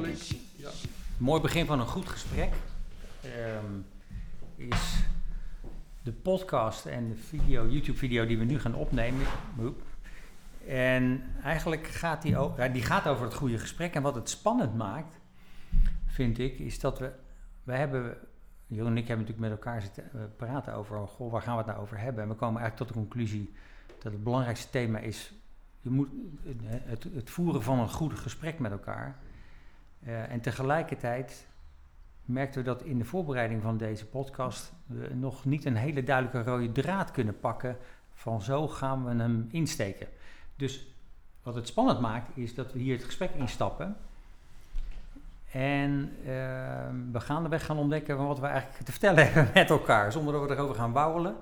gesprek. Ja. Mooi begin van een goed gesprek ehm, is de podcast en de video, YouTube-video die we nu gaan opnemen. En eigenlijk gaat die, o- ja, die gaat over het goede gesprek. En wat het spannend maakt, vind ik, is dat we, we hebben, Jeroen en ik hebben natuurlijk met elkaar zitten eh, praten over, goh, waar gaan we het nou over hebben? En we komen eigenlijk tot de conclusie dat het belangrijkste thema is, je moet, het, het voeren van een goed gesprek met elkaar. Eh, en tegelijkertijd merkten we dat in de voorbereiding van deze podcast we nog niet een hele duidelijke rode draad kunnen pakken van zo gaan we hem insteken. Dus wat het spannend maakt is dat we hier het gesprek instappen en eh, we gaandeweg gaan ontdekken van wat we eigenlijk te vertellen hebben met elkaar, zonder dat we erover gaan wauwelen.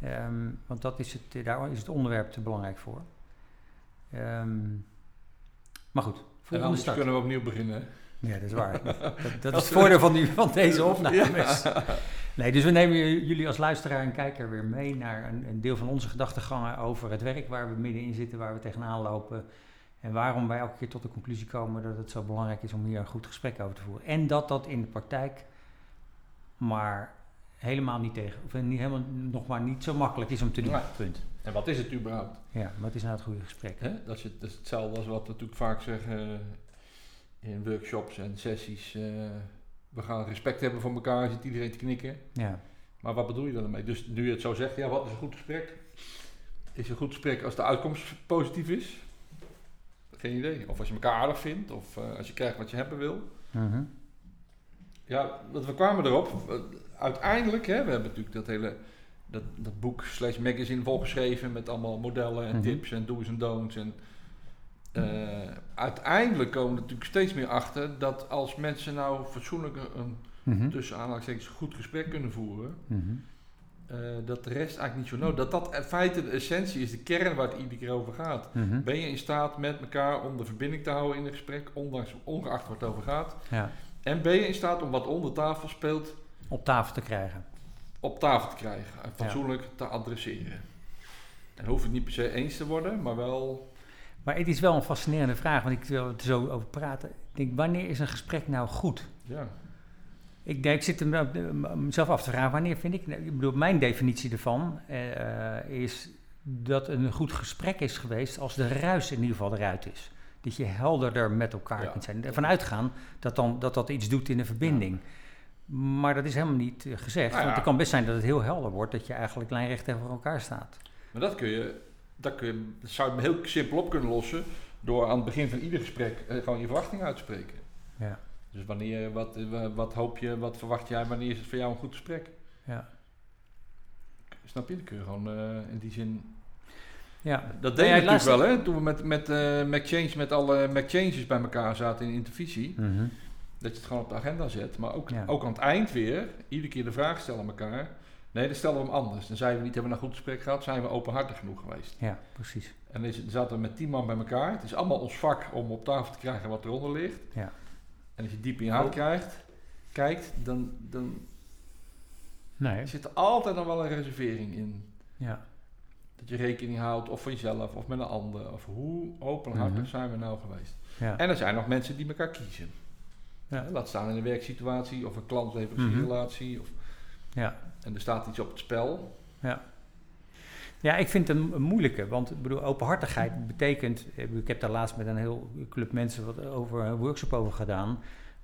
Ehm, want dat is het, daar is het onderwerp te belangrijk voor. Ehm, maar goed, En anders start. kunnen we opnieuw beginnen. hè? Ja, dat is waar. Dat, dat is het voordeel van, die, van deze opnames. Ja. Nee, dus we nemen jullie als luisteraar en kijker weer mee naar een, een deel van onze gedachtegangen over het werk waar we middenin zitten, waar we tegenaan lopen. En waarom wij elke keer tot de conclusie komen dat het zo belangrijk is om hier een goed gesprek over te voeren. En dat dat in de praktijk maar helemaal niet tegen, of niet helemaal nog maar niet zo makkelijk is om te doen. Nee. Punt. En wat is het überhaupt? Ja, maar het is nou het goede gesprek. Hè? Dat, is het, dat is hetzelfde als wat we natuurlijk vaak zeggen eh, in workshops en sessies. eh, we gaan respect hebben voor elkaar, zit iedereen te knikken. Ja, Maar wat bedoel je dan ermee? Dus nu je het zo zegt, ja, wat is een goed gesprek? Is een goed gesprek als de uitkomst positief is? Geen idee. Of als je elkaar aardig vindt, of eh, als je krijgt wat je hebben wil. Mhm. Ja, dat we kwamen erop. Uiteindelijk, hè, we hebben natuurlijk dat hele dat, dat boek slash magazine volgeschreven met allemaal modellen en Mhm. tips en do's en don'ts. En, eh, uiteindelijk komen we natuurlijk steeds meer achter dat als mensen nou fatsoenlijk een Mhm. tussen aanhalingstekens goed gesprek kunnen voeren, Mhm. eh, dat de rest eigenlijk niet zo nodig. Dat dat in feite de essentie is, de kern waar het iedere keer over gaat. Mhm. Ben je in staat met elkaar om de verbinding te houden in een gesprek, ondanks, ongeacht waar het over gaat? Ja, En ben je in staat om wat onder tafel speelt op tafel te krijgen. op tafel te krijgen en fatsoenlijk te adresseren? En hoeft het niet per se eens te worden, maar wel. Maar het is wel een fascinerende vraag, want ik wil er zo over praten. Ik denk, wanneer is een gesprek nou goed? Ja, Ik, denk, ik zit hem eh, mezelf af te vragen, wanneer vind ik... Ik bedoel, mijn definitie ervan eh, is dat een goed gesprek is geweest als de ruis in ieder geval eruit is. Dat je helderder met elkaar Ja. kunt zijn. Ervan uitgaan dat, dan, dat dat iets doet in de verbinding. Maar dat is helemaal niet eh, gezegd. Nou ja. Want het kan best zijn dat het heel helder wordt, dat je eigenlijk lijnrecht tegenover elkaar staat. maar dat kun je. Dat, kun je, dat zou je heel simpel op kunnen lossen door aan het begin van ieder gesprek eh, gewoon je verwachting uit te spreken. Ja. Dus wanneer, wat, eh, wat hoop je, wat verwacht jij, wanneer is het voor jou een goed gesprek? Ja. Snap je? Dan kun je gewoon in die zin Ja. Dat Nou deed je natuurlijk wel, hè? Toen we met, met eh McChange, met alle McChanges bij elkaar zaten in intervisie. Mhm. Dat je het gewoon op de agenda zet. Maar ook, Ja. ook aan het eind weer, iedere keer de vraag stellen aan elkaar. Nee, dan stellen we hem anders. Dan zeiden we niet, hebben we een goed gesprek gehad, zijn we openhartig genoeg geweest. ja, precies. En dan zaten we met tien man bij elkaar. Het is allemaal ons vak om op tafel te krijgen wat eronder ligt. Ja. En als je diep in je hart krijgt, kijkt, dan, dan Nee. zit er altijd nog wel een reservering in. Ja. Dat je rekening houdt, of van jezelf, of met een ander. Of hoe openhartig Mhm. zijn we nou geweest. Ja. En er zijn nog mensen die elkaar kiezen. Ja. Laat staan in een werksituatie of een klant-leverancierrelatie. Of, Ja. en er staat iets op het spel. Ja, ik vind het een, een moeilijke, want ik bedoel, openhartigheid betekent, ik bedoel, ik heb daar laatst met een heel club mensen wat over een workshop over gedaan,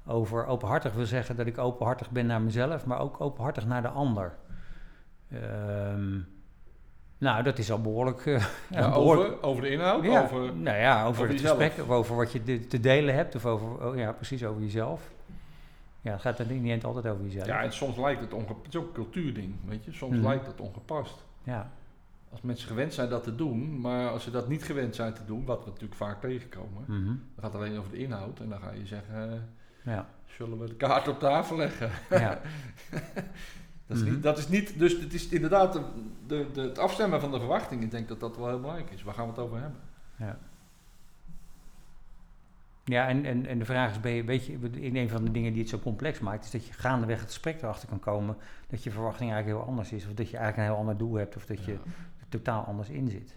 over openhartig wil zeggen dat ik openhartig ben naar mezelf, maar ook openhartig naar de ander. Ehm, nou, dat is al behoorlijk... eh, Ja, een behoorlijk over, over de inhoud, ja, over... nou ja, over, over het jezelf. gesprek, of over wat je de- te delen hebt, of over, oh ja, precies over jezelf. Ja, het gaat in die end altijd over jezelf. Ja, en soms lijkt het ongepast. Het is ook een cultuurding, weet je. Soms Mhm. lijkt het ongepast. ja. Als mensen gewend zijn dat te doen, maar als ze dat niet gewend zijn te doen, wat we natuurlijk vaak tegenkomen, Mhm. dan gaat het alleen over de inhoud. En dan ga je zeggen, ja. zullen we de kaart op tafel leggen? ja. Dat is, Mhm. niet, dat is niet, dus het is inderdaad de, de, de- het afstemmen van de verwachtingen. Ik denk dat dat wel heel belangrijk is. Waar gaan we het over hebben? Ja. Ja, en, en, en de vraag is, ben je, weet je, in een van de dingen die het zo complex maakt, is dat je gaandeweg het gesprek erachter kan komen dat je verwachting eigenlijk heel anders is, of dat je eigenlijk een heel ander doel hebt, of dat je Ja. er totaal anders in zit.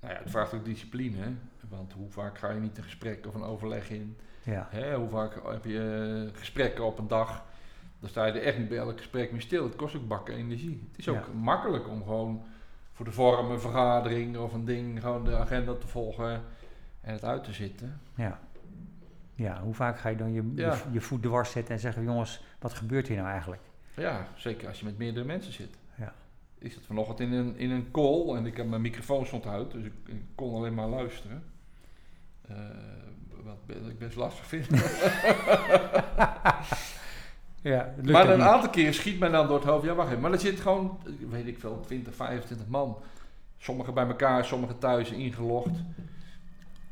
Nou ja, het vraagt ook discipline. Hè? Want hoe vaak ga je niet een gesprek of een overleg in? Ja. Hè? Hoe vaak heb je eh, gesprekken op een dag? Dan sta je er echt niet bij elk gesprek meer stil. Het kost ook bakken energie. Het is ook Ja. makkelijk om gewoon voor de vorm een vergadering of een ding gewoon de agenda te volgen en het uit te zitten. Ja. Ja, hoe vaak ga je dan je, Ja. je, je voet dwars zetten en zeggen, jongens, wat gebeurt hier nou eigenlijk? Ja, zeker als je met meerdere mensen zit. Ja. Ik zat vanochtend in een, in een call en ik heb mijn microfoon stond uit, dus ik, ik kon alleen maar luisteren. Eh, wat ik best lastig vind. Ja, maar een niet. aantal keren schiet mij dan door het hoofd, ja wacht even, maar er zit gewoon, weet ik veel, 20, 25 man. Sommigen bij elkaar, sommigen thuis ingelogd.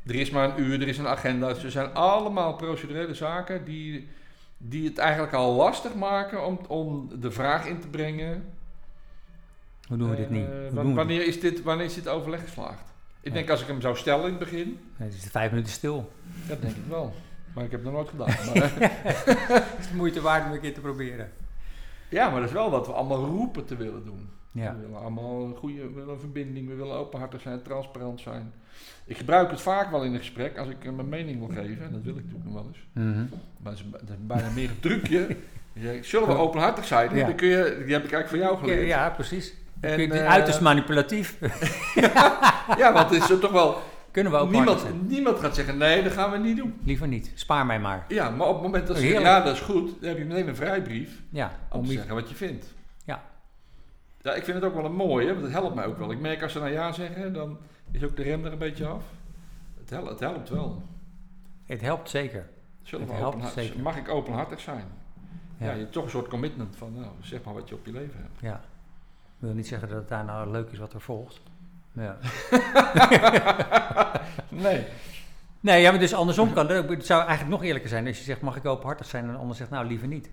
Er is maar een uur, er is een agenda. Dus er zijn allemaal procedurele zaken die, die het eigenlijk al lastig maken om, om de vraag in te brengen. Hoe doen we dit eh, niet? wa- wanneer, is dit, wanneer is dit overleg geslaagd? Ik Ja. denk als ik hem zou stellen in het begin, Nee, Het is vijf minuten stil. dat denk ik wel. Maar ik heb het nog nooit gedaan. Maar, Het is de moeite waard om een keer te proberen. ja, maar dat is wel wat we allemaal roepen te willen doen. Ja. We willen allemaal een goede we willen een verbinding, we willen openhartig zijn, transparant zijn. Ik gebruik het vaak wel in een gesprek als ik eh, mijn mening wil geven. En dat wil ik natuurlijk nog wel eens. Mhm. Maar dat is, dat is bijna meer een trucje. Je zegt, Zullen we openhartig zijn? Ja. Dan kun je, die heb ik eigenlijk van jou geleerd. ja, precies. En, eh, uiterst manipulatief. Ja, want het is er toch wel... Kunnen we ook Niemand, niemand gaat zeggen, nee, dat gaan we niet doen. Liever niet. Spaar mij maar. Ja, maar op het moment dat ze zeggen, ja, dat is goed, dan heb je meteen een vrijbrief Ja, om te zeggen wat je vindt. Ja. Ja, ik vind het ook wel een mooie, want het helpt mij ook wel. Ik merk als ze nou ja zeggen, dan is ook de rem er een beetje af. Het helpt, het helpt wel. Het helpt zeker. Zullen we Het helpt openhartig- zeker. Mag ik openhartig zijn? Ja. Ja. je hebt toch een soort commitment van, nou, zeg maar wat je op je leven hebt. ja. Ik wil niet zeggen dat het daar nou leuk is wat er volgt. Ja. Nee. Nee, ja, maar dus andersom kan het. Het zou eigenlijk nog eerlijker zijn als je zegt, mag ik openhartig zijn? En de ander zegt, nou liever niet.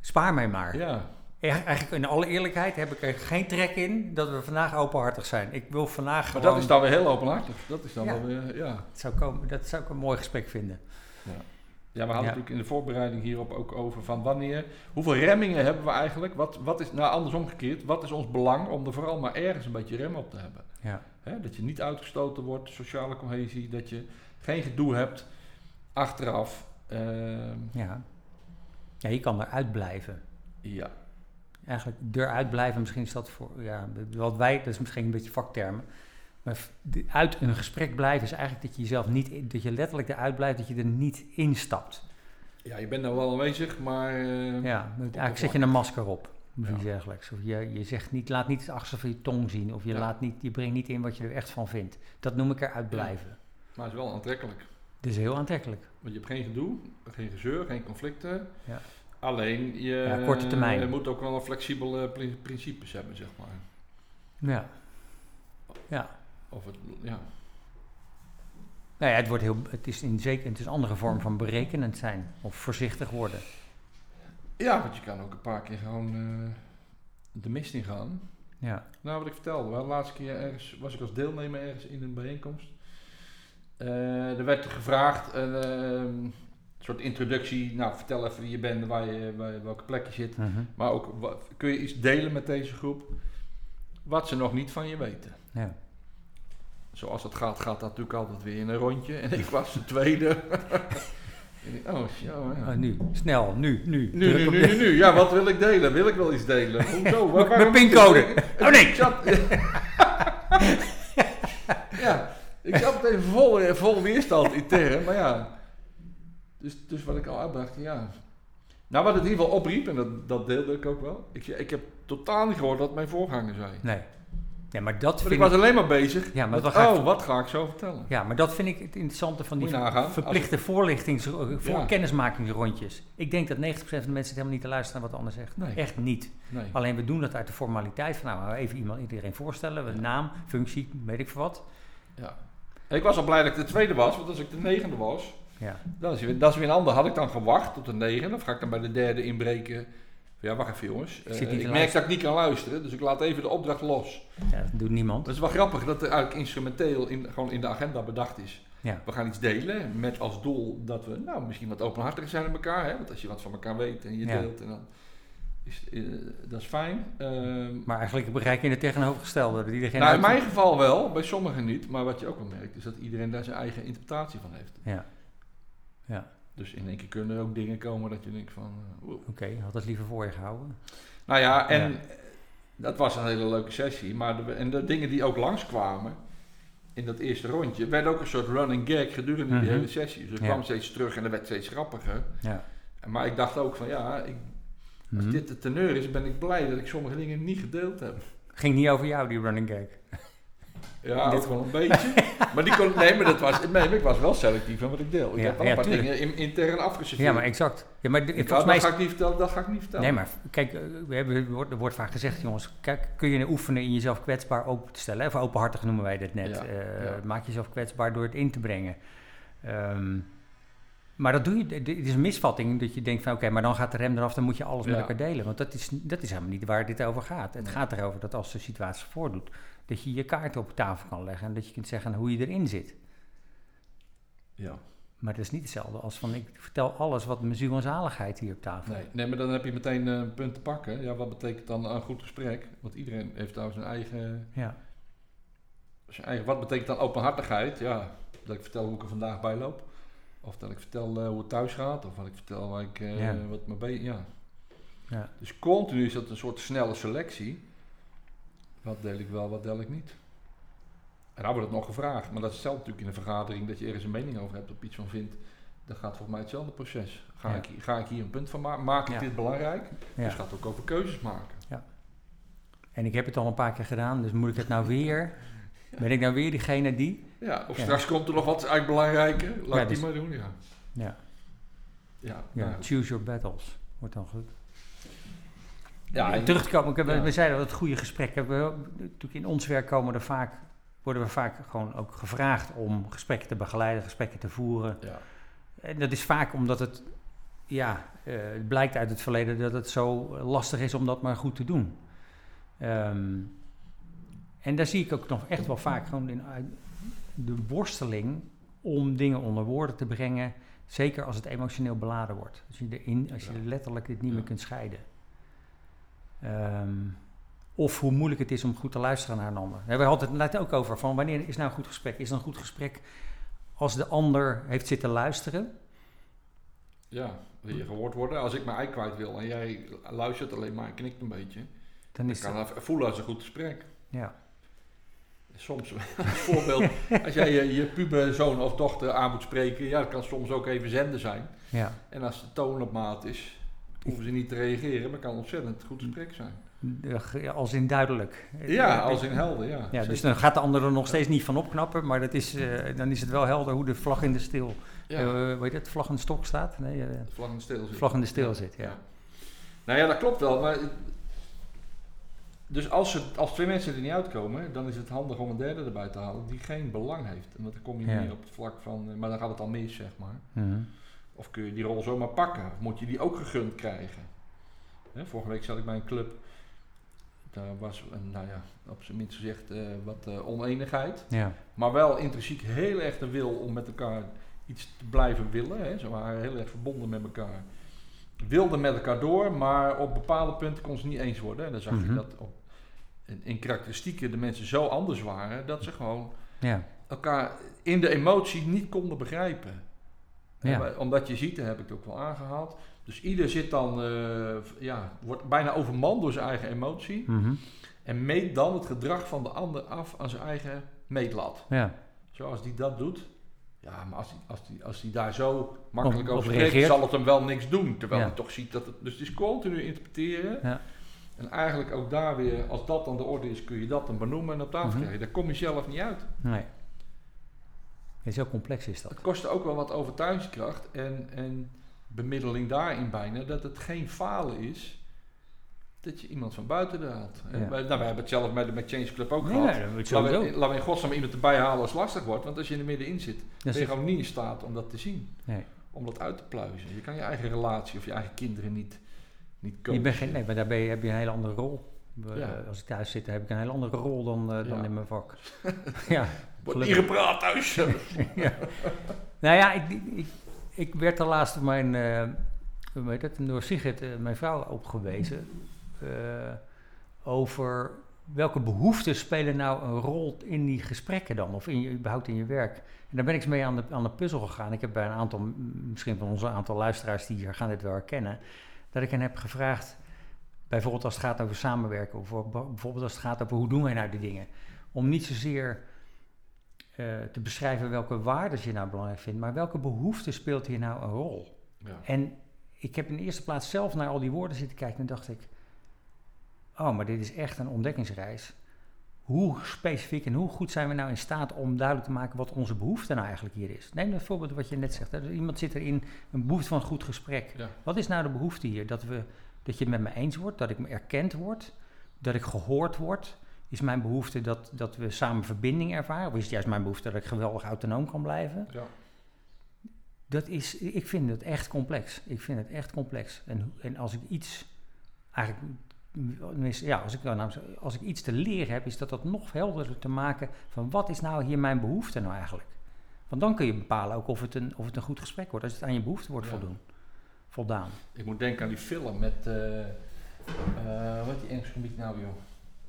Spaar mij maar. Ja. Ja, Eigenlijk in alle eerlijkheid heb ik er geen trek in dat we vandaag openhartig zijn. Ik wil vandaag Maar gewoon... dat is dan weer heel openhartig. Dat is dan Ja. wel weer, ja. Dat zou, komen, dat zou ik een mooi gesprek vinden. Ja, we hadden Ja. natuurlijk in de voorbereiding hierop ook over van wanneer, hoeveel remmingen hebben we eigenlijk? Wat, wat is, nou andersom gekeerd, wat is ons belang om er vooral maar ergens een beetje rem op te hebben? Ja. Hè, dat je niet uitgestoten wordt, sociale cohesie, dat je geen gedoe hebt achteraf. Ehm, Ja. ja, je kan eruit blijven. ja, Eigenlijk eruit blijven, misschien is dat voor... Ja, wat wij, dat is misschien een beetje vaktermen. Maar uit een gesprek blijven is eigenlijk dat je jezelf niet... Dat je letterlijk eruit blijft, dat je er niet instapt. ja, je bent nou wel aanwezig, maar eh, Ja, eigenlijk zet je een masker op. Of Ja. iets dergelijks. Of je, je zegt niet, laat niet het achterste van je tong zien. Of je, Ja. laat niet, je brengt niet in wat je er echt van vindt. Dat noem ik eruit blijven. maar het is wel aantrekkelijk. Dit is heel aantrekkelijk. Want je hebt geen gedoe, geen gezeur, geen conflicten. Ja. Alleen, je, Ja, korte termijn. je moet ook wel een flexibele pri- principes hebben, zeg maar. Ja. Ja. Of het, ja. Nou ja, het, wordt heel, het, is in zeker, het is een andere vorm van berekenend zijn. Of voorzichtig worden. ja, want je kan ook een paar keer gewoon eh, de mist in gaan. Ja. Nou, wat ik vertelde, wel, de laatste keer ergens, was ik als deelnemer ergens in een bijeenkomst. Eh, er werd gevraagd, een ehm, soort introductie, nou vertel even wie je bent, waar je, waar, welke plek je zit. Mhm. Maar ook, wat, kun je iets delen met deze groep, wat ze nog niet van je weten. ja. Zoals het gaat, gaat dat natuurlijk altijd weer in een rondje. En ik was de tweede. Oh, ja, ja. Oh, nu, snel, nu, nu. Nu, nu, nu, nu, nu. Ja, wat wil ik delen? Wil ik wel iets delen? Hoezo? Waar- Mijn pincode. Oh nee! Ik zat, ja, ik zat even vol, eh, vol weerstand intern, maar ja. Dus, dus wat ik al uitbracht, ja. Nou, wat het in ieder geval opriep, en dat, dat deelde ik ook wel. Ik, ik heb totaal niet gehoord wat mijn voorganger zei. Nee. Ja, maar dat vind ik ik... was alleen maar bezig Ja, maar met, wat ga ik- oh, wat ga ik zo vertellen? Ja, maar dat vind ik het interessante van die nagaan. verplichte voorlichtings, voor Ja. kennismakingsrondjes. Ik denk dat 90% van de mensen zit helemaal niet te luisteren naar wat de ander zegt. Nee. Echt niet. Nee. Alleen we doen dat uit de formaliteit van nou, even iemand, iedereen voorstellen, we Ja. naam, functie, weet ik veel wat. Ja. Ik was al blij dat ik de tweede was, want als ik de negende was, Ja. dat is, weer, dat is weer een ander. Had ik dan gewacht tot de negende, of ga ik dan bij de derde inbreken? Ja, wacht even jongens. Eh, niet te ik merk luisteren. dat ik niet kan luisteren, dus ik laat even de opdracht los. ja, dat doet niemand. Dat is wel grappig dat er eigenlijk instrumenteel in, gewoon in de agenda bedacht is. Ja. We gaan iets delen met als doel dat we nou, misschien wat openhartiger zijn met elkaar. Hè? Want als je wat van elkaar weet en je Ja. deelt en dan Is, eh, dat is fijn. Ehm, Maar eigenlijk bereik je het tegenovergestelde. Dat iedereen nou, in mijn geval wel, bij sommigen niet. Maar wat je ook wel merkt, is dat iedereen daar zijn eigen interpretatie van heeft. Ja. Ja, Dus in één keer kunnen er ook dingen komen dat je denkt van... eh, wow. oké. Had dat liever voor je gehouden. Nou ja, en Ja. dat was een hele leuke sessie. Maar de, en de dingen die ook langskwamen in dat eerste rondje, werd ook een soort running gag gedurende Mhm. die hele sessie. Dus het Ja. kwam steeds terug en dat werd steeds grappiger. Ja. Maar ik dacht ook van ja, ik, als Mhm. dit de teneur is, ben ik blij dat ik sommige dingen niet gedeeld heb. Ging niet over jou, die running gag. Ja, Dit- wel een beetje. maar die kon, nee, maar dat was, nee, maar ik was wel selectief in wat ik deel. Ik Ja, heb ja, een paar tuurlijk. dingen in, intern afgeserveerd. Ja, maar exact. Ja, maar Ik- volgens dat, mij is ga ik niet vertellen, dat ga ik niet vertellen. Nee, maar kijk, eh, we hebben, er, wordt, er wordt vaak gezegd, jongens, kijk, kun je oefenen in jezelf kwetsbaar open te stellen? Of openhartig noemen wij dit net. Ja, Eh. Maak jezelf kwetsbaar door het in te brengen. Ehm, maar dat doe je, het is een misvatting dat je denkt van oké, maar dan gaat de rem eraf, dan moet je alles met elkaar delen. Want dat is, dat is helemaal niet waar dit over gaat. Het Nee. gaat erover dat als de situatie zich voordoet, dat je je kaarten op tafel kan leggen en dat je kunt zeggen hoe je erin zit. Ja. Maar dat is niet hetzelfde als van ik vertel alles wat mijn ziel en zaligheid hier op tafel. Nee, nee, maar dan heb je meteen eh, een punt te pakken. Ja, wat betekent dan een goed gesprek? Want iedereen heeft daar zijn eigen, Ja, zijn eigen... Wat betekent dan openhartigheid? Ja, dat ik vertel hoe ik er vandaag bij loop. Of dat ik vertel eh, hoe het thuis gaat. Of wat ik vertel waar ik, eh, Ja. wat me be- Ja. ja, Dus continu is dat een soort snelle selectie. Wat deel ik wel, wat deel ik niet. En dan wordt het nog gevraagd. Maar dat is hetzelfde natuurlijk in een vergadering. Dat je ergens een mening over hebt of iets van vindt. Dat gaat volgens mij hetzelfde proces. Ga, Ja. ik, hier- ga ik hier een punt van maken? Maak ik Ja. dit belangrijk? ja. Dus het gaat ook over keuzes maken. En ik heb het al een paar keer gedaan, dus moet ik het nou weer? Ben ik nou weer diegene die? Ja, of Ja. straks komt er nog wat eigenlijk belangrijker. Laat Ja, die dus- maar doen, ja. Ja, Ja, ja nou, choose your battles. Wordt dan goed. Ja en- Terug te komen, ik heb, Ja. we zeiden dat het goede gesprek. hebben Natuurlijk in ons werk komen er vaak, worden we vaak gewoon ook gevraagd om gesprekken te begeleiden, gesprekken te voeren. ja. En dat is vaak omdat het, ja, eh, het blijkt uit het verleden dat het zo lastig is om dat maar goed te doen. Ehm, en daar zie ik ook nog echt wel vaak gewoon in de worsteling om dingen onder woorden te brengen. Zeker als het emotioneel beladen wordt. Als je, erin, als je letterlijk dit niet meer kunt scheiden. Ehm, of hoe moeilijk het is om goed te luisteren naar een ander. We altijd net ook over. Van wanneer is nou een goed gesprek? Is het een goed gesprek als de ander heeft zitten luisteren? ja, wil je gehoord worden? Als ik mijn ei kwijt wil en jij luistert alleen maar en knikt een beetje. Dan Dan is kan dat, dat voelen als een goed gesprek. ja. Soms, als voorbeeld, als jij je, je puberzoon of dochter aan moet spreken, ja, dat kan soms ook even zenden zijn. Ja. En als de toon op maat is, hoeven ze niet te reageren, maar kan ontzettend goed gesprek zijn. Als in duidelijk. Ja, als in helder, ja. Ja, dus dan gaat de ander er nog steeds niet van opknappen, maar dat is, eh, dan is het wel helder hoe de vlag in de stil, ja, eh, hoe heet het, vlag in de stok staat? Nee, eh, de vlag in de stil zit. vlag in de stil zit, ja. Nou ja, dat klopt wel, maar... Dus als, het, als twee mensen er niet uitkomen, dan is het handig om een derde erbij te halen die geen belang heeft. En dan kom je Ja. meer op het vlak van, eh, maar dan gaat het al mis, zeg maar. Mhm. Of kun je die rol zomaar pakken? Of moet je die ook gegund krijgen? Hè, vorige week zat ik bij een club. Daar was, een, nou ja, op zijn minst gezegd, eh, wat eh, oneenigheid. Ja, Maar wel intrinsiek heel erg de wil om met elkaar iets te blijven willen. Hè. Ze waren heel erg verbonden met elkaar. Wilden met elkaar door, maar op bepaalde punten kon ze niet eens worden. En dan zag Mhm. je dat op, in, in karakteristieken de mensen zo anders waren... dat ze gewoon ja, elkaar in de emotie niet konden begrijpen. Ja. Omdat je ziet, daar heb ik het ook wel aangehaald. Dus ieder zit dan, eh, ja, wordt bijna overmand door zijn eigen emotie. Mhm. En meet dan het gedrag van de ander af aan zijn eigen meetlat. ja. Zoals die dat doet. Ja, maar als die, als die, als die daar zo makkelijk over spreekt, reageert. zal het hem wel niks doen. Terwijl Ja. hij toch ziet dat het... Dus het is continu interpreteren. Ja. En eigenlijk ook daar weer, als dat aan de orde is, kun je dat dan benoemen en op tafel Mhm. krijgen. Daar kom je zelf niet uit. Nee. Zo complex is dat. Het kostte ook wel wat overtuigingskracht en, en bemiddeling daarin bijna, dat het geen falen is dat je iemand van buiten er haalt. Ja. Wij, nou, wij hebben het zelf met de met Change Club ook Nee, gehad. nee, Laten we, laten we in godsnaam iemand erbij halen als het lastig wordt, want als je er middenin zit, ben je gewoon niet in staat om dat te zien. Nee. Om dat uit te pluizen. Je kan je eigen relatie of je eigen kinderen niet, niet Je coachen. bent geen, nee, maar daar ben je, heb je een hele andere rol. We- Ja. Als ik thuis zit, heb ik een hele andere rol dan, eh, dan Ja. in mijn vak. ja. Wordt gelukkig. gepraat thuis. ja. Nou ja, ik, ik, ik werd er laatst op mijn, eh, hoe heet het, door Sigrid, eh, mijn vrouw, op gewezen. eh, over welke behoeften spelen nou een rol in die gesprekken dan? Of in je, überhaupt in je werk? En daar ben ik eens mee aan de, aan de puzzel gegaan. Ik heb bij een aantal, misschien van onze aantal luisteraars die hier gaan dit wel herkennen, dat ik hen heb gevraagd, bijvoorbeeld als het gaat over samenwerken, of voor- bijvoorbeeld als het gaat over hoe doen wij nou die dingen, om niet zozeer eh, te beschrijven welke waarden je nou belangrijk vindt, maar welke behoefte speelt hier nou een rol? Ja. En ik heb in de eerste plaats zelf naar al die woorden zitten kijken en dacht ik, oh, maar dit is echt een ontdekkingsreis. Hoe specifiek en hoe goed zijn we nou in staat om duidelijk te maken wat onze behoefte nou eigenlijk hier is? Neem een voorbeeld wat je net zegt. Hè. Dus Iemand zit er in een behoefte van een goed gesprek. Ja. Wat is nou de behoefte hier? Dat, we, dat je het met me eens wordt, dat ik me erkend word, dat ik gehoord word. Is mijn behoefte dat, dat we samen verbinding ervaren? Of is het juist mijn behoefte dat ik geweldig autonoom kan blijven? Ja. Dat is, ik vind het echt complex. Ik vind het echt complex. En, en als ik iets, eigenlijk, ja, als ik, nou, als ik iets te leren heb, is dat dat nog helderder te maken van wat is nou hier mijn behoefte nou eigenlijk? Want dan kun je bepalen ook of het een, of het een goed gesprek wordt, als het aan je behoefte wordt Ja. voldoen, voldaan. Ik moet denken aan die film met, eh eh wat die Engelse komiek nou joh?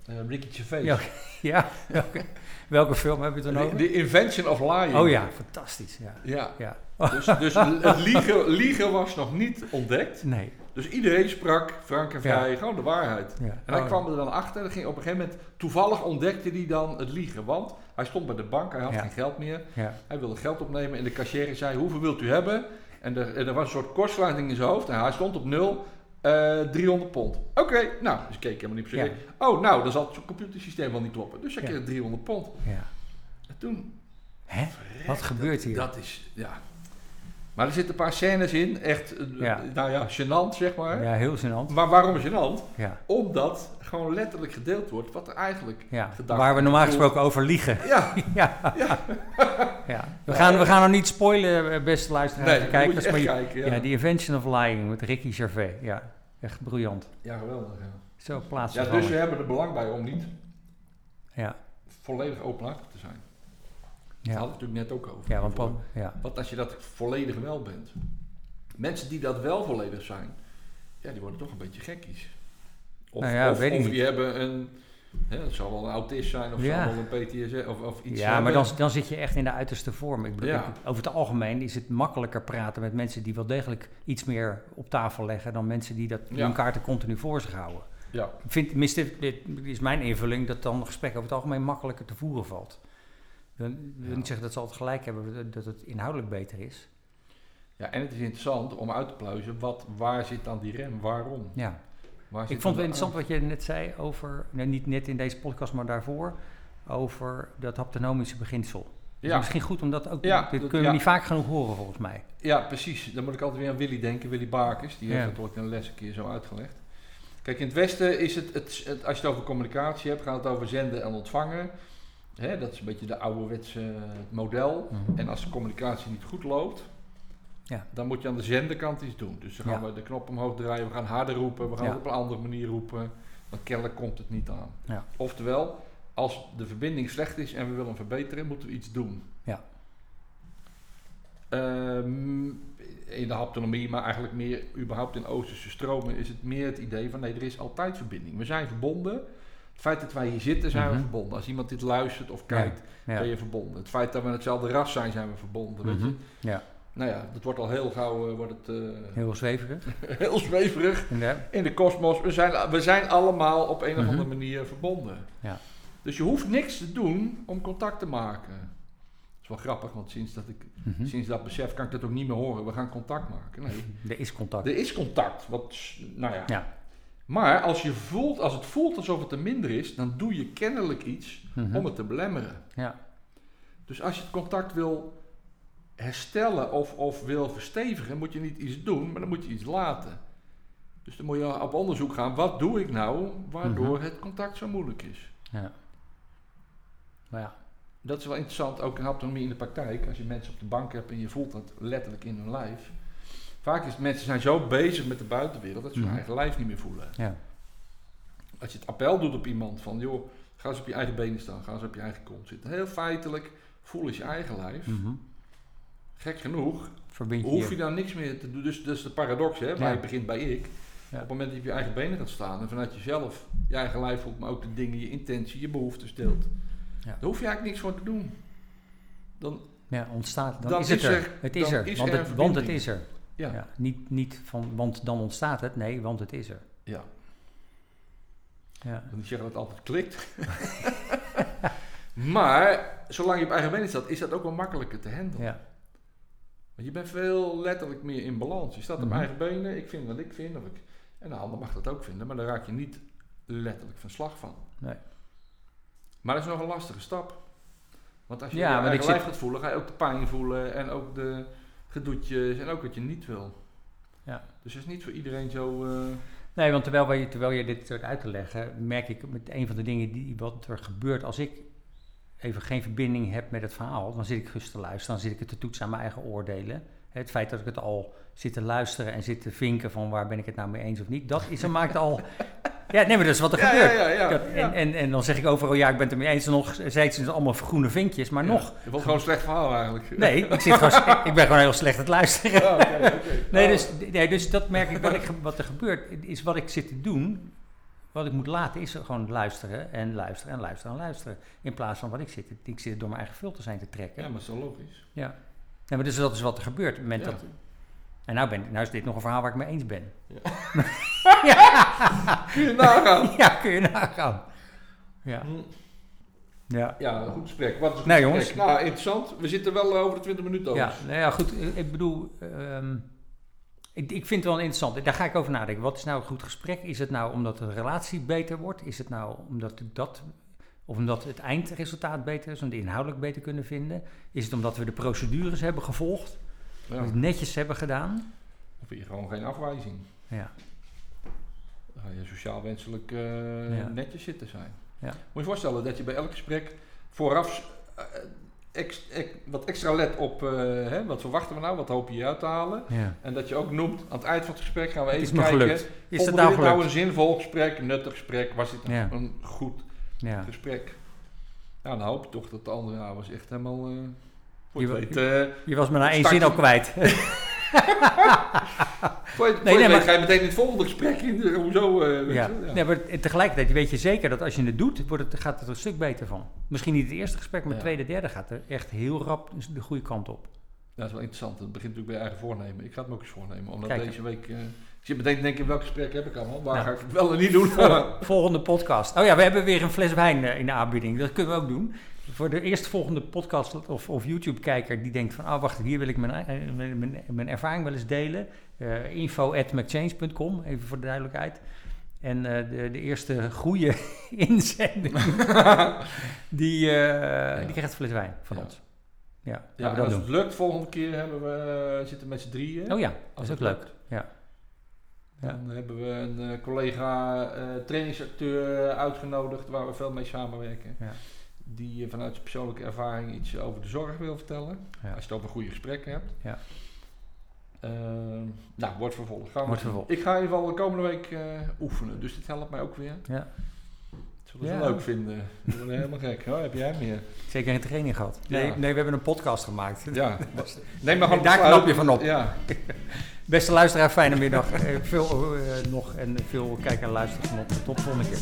Eh, Ricky Gervais. Ja, ja welke, welke film heb je dan The, over? The Invention of Lying. Oh ja, fantastisch. Ja. Ja, ja. dus, dus het liegen, liegen was nog niet ontdekt. Nee. Dus iedereen sprak, frank en vrij, gewoon de waarheid. Ja. En hij Oh, kwam er dan achter, en ging op een gegeven moment, toevallig ontdekte hij dan het liegen. Want hij stond bij de bank, hij had Ja. geen geld meer. Hij wilde geld opnemen en de cashier zei, hoeveel wilt u hebben? En er, er was een soort kortsluiting in zijn hoofd en hij stond op nul. eh 300 pond. Oké, nou, dus ik keek helemaal niet per se. Ja. Oh, nou, dan zal het computersysteem wel niet kloppen. Dus hij Ja. kreeg 300 pond. ja. En toen... Hè? Wat gebeurt hier? Dat is, ja... Maar er zitten een paar scènes in, echt, eh, Ja. nou ja, gênant zeg maar. Ja, heel gênant. Maar waarom gênant? Ja. Omdat gewoon letterlijk gedeeld wordt wat er eigenlijk Ja. gedacht Waar we normaal gesproken over liegen. Ja, Ja. ja. We, gaan, we gaan nog niet spoilen, eh, beste luisteraars nee, en je Maar kijken. Ja, The Invention of Lying met Ricky Gervais. Ja, echt briljant. ja geweldig. Zo plaats ja, dus we hebben er belang bij om niet Ja, volledig openhartig te zijn. Daar ja. hadden we het natuurlijk net ook over. ja, want ja. Wat als je dat volledig wel bent? Mensen die dat wel volledig zijn, ja, die worden toch een beetje gekkies. Of, Nou ja, of, weet of niet. die hebben een, hè, het zal wel een autist zijn of Ja. zal wel een PTSS of, of iets Ja, maar dan, dan zit je echt in de uiterste vorm. Ik bedoel, Ja. ik- over het algemeen is het makkelijker praten met mensen die wel degelijk iets meer op tafel leggen dan mensen die, dat, hun kaarten continu voor zich houden. Ja, Ik vind, dit, dit is mijn invulling, dat dan een gesprek over het algemeen makkelijker te voeren valt. Ik wil, Ja. niet zeggen dat ze altijd gelijk hebben, dat- het inhoudelijk beter is. ja, en het is interessant om uit te pluizen, wat, waar zit dan die rem, waarom? Ja. Waar zit Ik vond het interessant wat je net zei over, nou, niet net in deze podcast, maar daarvoor, over dat haptonomische beginsel. Dus Ja. misschien goed om dat ook, Ja, dit dat- kunnen we ja. niet vaak genoeg horen volgens mij. Ja, precies. Dan moet ik altijd weer aan Willy denken, Willy Bakers. Die heeft dat ooit in een les een keer zo uitgelegd. Kijk, in het Westen is het, het, het- als je het over communicatie hebt, gaat het over zenden en ontvangen. Hè, dat is een beetje de ouderwetse model. Mhm. En als de communicatie niet goed loopt, Ja. dan moet je aan de zenderkant iets doen. Dus dan gaan Ja. we de knop omhoog draaien, we gaan harder roepen, we gaan Ja. op een andere manier roepen. Want kennelijk komt het niet aan. Oftewel, als de verbinding slecht is en we willen verbeteren, moeten we iets doen. Ja. Ehm, in de haptonomie, maar eigenlijk meer überhaupt in Oosterse stromen, is het meer het idee van nee, er is altijd verbinding. We zijn verbonden. Het feit dat wij hier zitten, zijn we Mhm. verbonden. Als iemand dit luistert of kijkt, Ja. ben je verbonden. Het feit dat we hetzelfde ras zijn, zijn we verbonden. Weet je? Mhm. Ja, Nou ja, dat wordt al heel gauw eh, wordt het, eh, heel zweverig. heel zweverig Ja. in de kosmos. We zijn, we zijn allemaal op een of Mhm. andere manier verbonden. Ja. Dus je hoeft niks te doen om contact te maken. Dat is wel grappig, want sinds dat, ik, sinds dat besef kan ik dat ook niet meer horen. We gaan contact maken. Nee, Er is contact. er is contact. Wat, nou ja. Ja. Maar als, je voelt, als het voelt alsof het er minder is, dan doe je kennelijk iets Mhm. om het te belemmeren. Ja. Dus als je het contact wil herstellen of, of wil verstevigen, moet je niet iets doen, maar dan moet je iets laten. Dus dan moet je op onderzoek gaan, wat doe ik nou waardoor Mhm. het contact zo moeilijk is. ja. Maar ja. Dat is wel interessant, ook in haptonomie in de praktijk. Als je mensen op de bank hebt en je voelt dat letterlijk in hun lijf. Vaak is mensen zijn zo bezig met de buitenwereld dat ze hun Mhm. eigen lijf niet meer voelen. Ja. Als je het appel doet op iemand van, joh, ga eens op je eigen benen staan, ga eens op je eigen kont zitten. Heel feitelijk, voel eens je eigen lijf. Mhm. gek genoeg, Verbind je hoef je. dan niks meer te doen. Dus dat is de paradox, hè? Waar Ja. je begint bij ik. Ja. Op het moment dat je op je eigen benen gaat staan en vanuit jezelf je eigen lijf voelt, maar ook de dingen, je intentie, je behoeften stelt. Ja. Daar hoef je eigenlijk niks voor te doen. Dan, Ja, ontstaat. Dan, Dan is het er. er- Het is er. want, het, want het is er. Ja. Ja. Niet, niet van, want dan ontstaat het. Nee, want het is er. ja. Ja. Ik wil niet zeggen dat het altijd klikt. maar zolang je op eigen benen staat, is dat ook wel makkelijker te handelen. Ja. Want je bent veel letterlijk meer in balans. Je staat op Mhm. eigen benen, ik vind wat ik vind. Of ik, en de ander mag dat ook vinden, maar daar raak je niet letterlijk van slag van. Nee. Maar dat is nog een lastige stap. Want als je Ja, je eigen ik lijf zit- gaat voelen, ga je ook de pijn voelen en ook de gedoetjes en ook wat je niet wil. Ja. Dus het is niet voor iedereen zo... eh, Nee, want terwijl, wij, terwijl je dit zit uit te leggen, merk ik met een van de dingen die wat er gebeurt als ik even geen verbinding heb met het verhaal, dan zit ik gerust te luisteren, dan zit ik het te toetsen aan mijn eigen oordelen. Het feit dat ik het al zit te luisteren en zit te vinken van waar ben ik het nou mee eens of niet, dat is, dat maakt al... Ja, nee, maar dat is wat er ja, gebeurt. ja, ja, ja, Dat- ja. en, en, en dan zeg ik overal, ja, ik ben het ermee eens. En nog steeds zijn allemaal groene vinkjes. Maar Ja. nog, Het was gewoon een slecht verhaal eigenlijk. nee, ik, zit gewoon, ik ben gewoon heel slecht aan het luisteren. Oh. Nee, Oh. dus, nee, dus dat merk ik. Wat, ik, wat er gebeurt, is wat ik zit te doen. Wat ik moet laten, is gewoon luisteren en luisteren en luisteren en luisteren. In plaats van wat ik zit. Ik zit door mijn eigen filter zijn te trekken. Ja, maar dat is wel logisch. Ja. Ja, maar dus dat is wat er gebeurt. Op het moment Ja. dat, en nou, ben, nou is dit nog een verhaal waar ik mee eens ben. Kun je nagaan? Ja, kun je nagaan. Ja. Hm. Ja. Ja, een goed gesprek. Wat is een goed Nee, gesprek? jongens. Nou, interessant. We zitten wel eh, over de 20 minuten over. Ja, nou ja, goed. Ik- bedoel, ehm, ik, ik vind het wel interessant. Daar ga ik over nadenken. Wat is nou een goed gesprek? Is het nou omdat de relatie beter wordt? Is het nou omdat dat, of omdat het eindresultaat beter is, om de inhoudelijk beter kunnen vinden? Is het omdat we de procedures hebben gevolgd, Ja. het netjes hebben gedaan? Of hier gewoon geen afwijzing. Ja, Dan ga je sociaal wenselijk Ja. netjes zitten zijn. Ja. Moet je je voorstellen dat je bij elk gesprek vooraf eh, ex- ex- wat extra let op eh, hè, wat verwachten we nou, wat hoop je hieruit te halen. ja. En dat je ook noemt, aan het eind van het gesprek gaan we Het even kijken. gelukt. Is het nou dit nou een zinvol gesprek, een nuttig gesprek? Was dit Ja. een goed Ja. gesprek? Nou, dan hoop je toch dat de andere nou, was echt helemaal... Je weet, eh, Je was me na één zin al kwijt. voor nee, weet maar- ga je meteen in het volgende gesprek in. eh, Hoezo? weet Ja. je wel, ja. Nee, maar tegelijkertijd weet je zeker dat als je het doet, wordt het, gaat het er een stuk beter van. Misschien niet het eerste gesprek, maar het Ja. tweede, derde gaat er echt heel rap de goede kant op. Ja, dat is wel interessant. Het begint natuurlijk bij eigen voornemen. Ik ga het me ook eens voornemen. Omdat Kijk. deze week... eh, ik zit meteen te denken, welk gesprek heb ik allemaal? Waar ga ik het wel en niet doen? Vol- volgende podcast. Oh ja, we hebben weer een fles wijn in de aanbieding. Dat kunnen we ook doen. Voor de eerstvolgende podcast of, of YouTube-kijker die denkt van... ah, wacht, hier wil ik mijn, eh, mijn, mijn, mijn ervaring wel eens delen. Eh info at McChange.com, even voor de duidelijkheid. En eh, de, de eerste goede inzending, die, eh, die krijgt een fles wijn van Ja. ons. Ja, Ja, dat als doen. het lukt, volgende keer hebben we, zitten we met z'n drieën. Oh ja, dat Als is ook het leuk. lukt. Ja. Ja. Dan hebben we een collega trainingsacteur uitgenodigd waar we veel mee samenwerken. Die vanuit zijn persoonlijke ervaring iets over de zorg wil vertellen. Ja. Als je het over goede gesprekken hebt. Ja. Eh, nou, wordt vervolgd. Gaan we Wordt vervolgd. Ik ga in ieder geval de komende week eh, oefenen. Dus dit helpt mij ook weer. Ja. Zullen ze Ja. leuk vinden. We helemaal gek. Oh, heb jij meer? Zeker een training gehad. Nee, Ja. nee, we hebben een podcast gemaakt. Ja. Neem maar gewoon Daar knap je van op. Ja. Beste luisteraar, fijne middag. Eh, veel eh, nog en veel kijken en luisteren genot. Tot de volgende keer.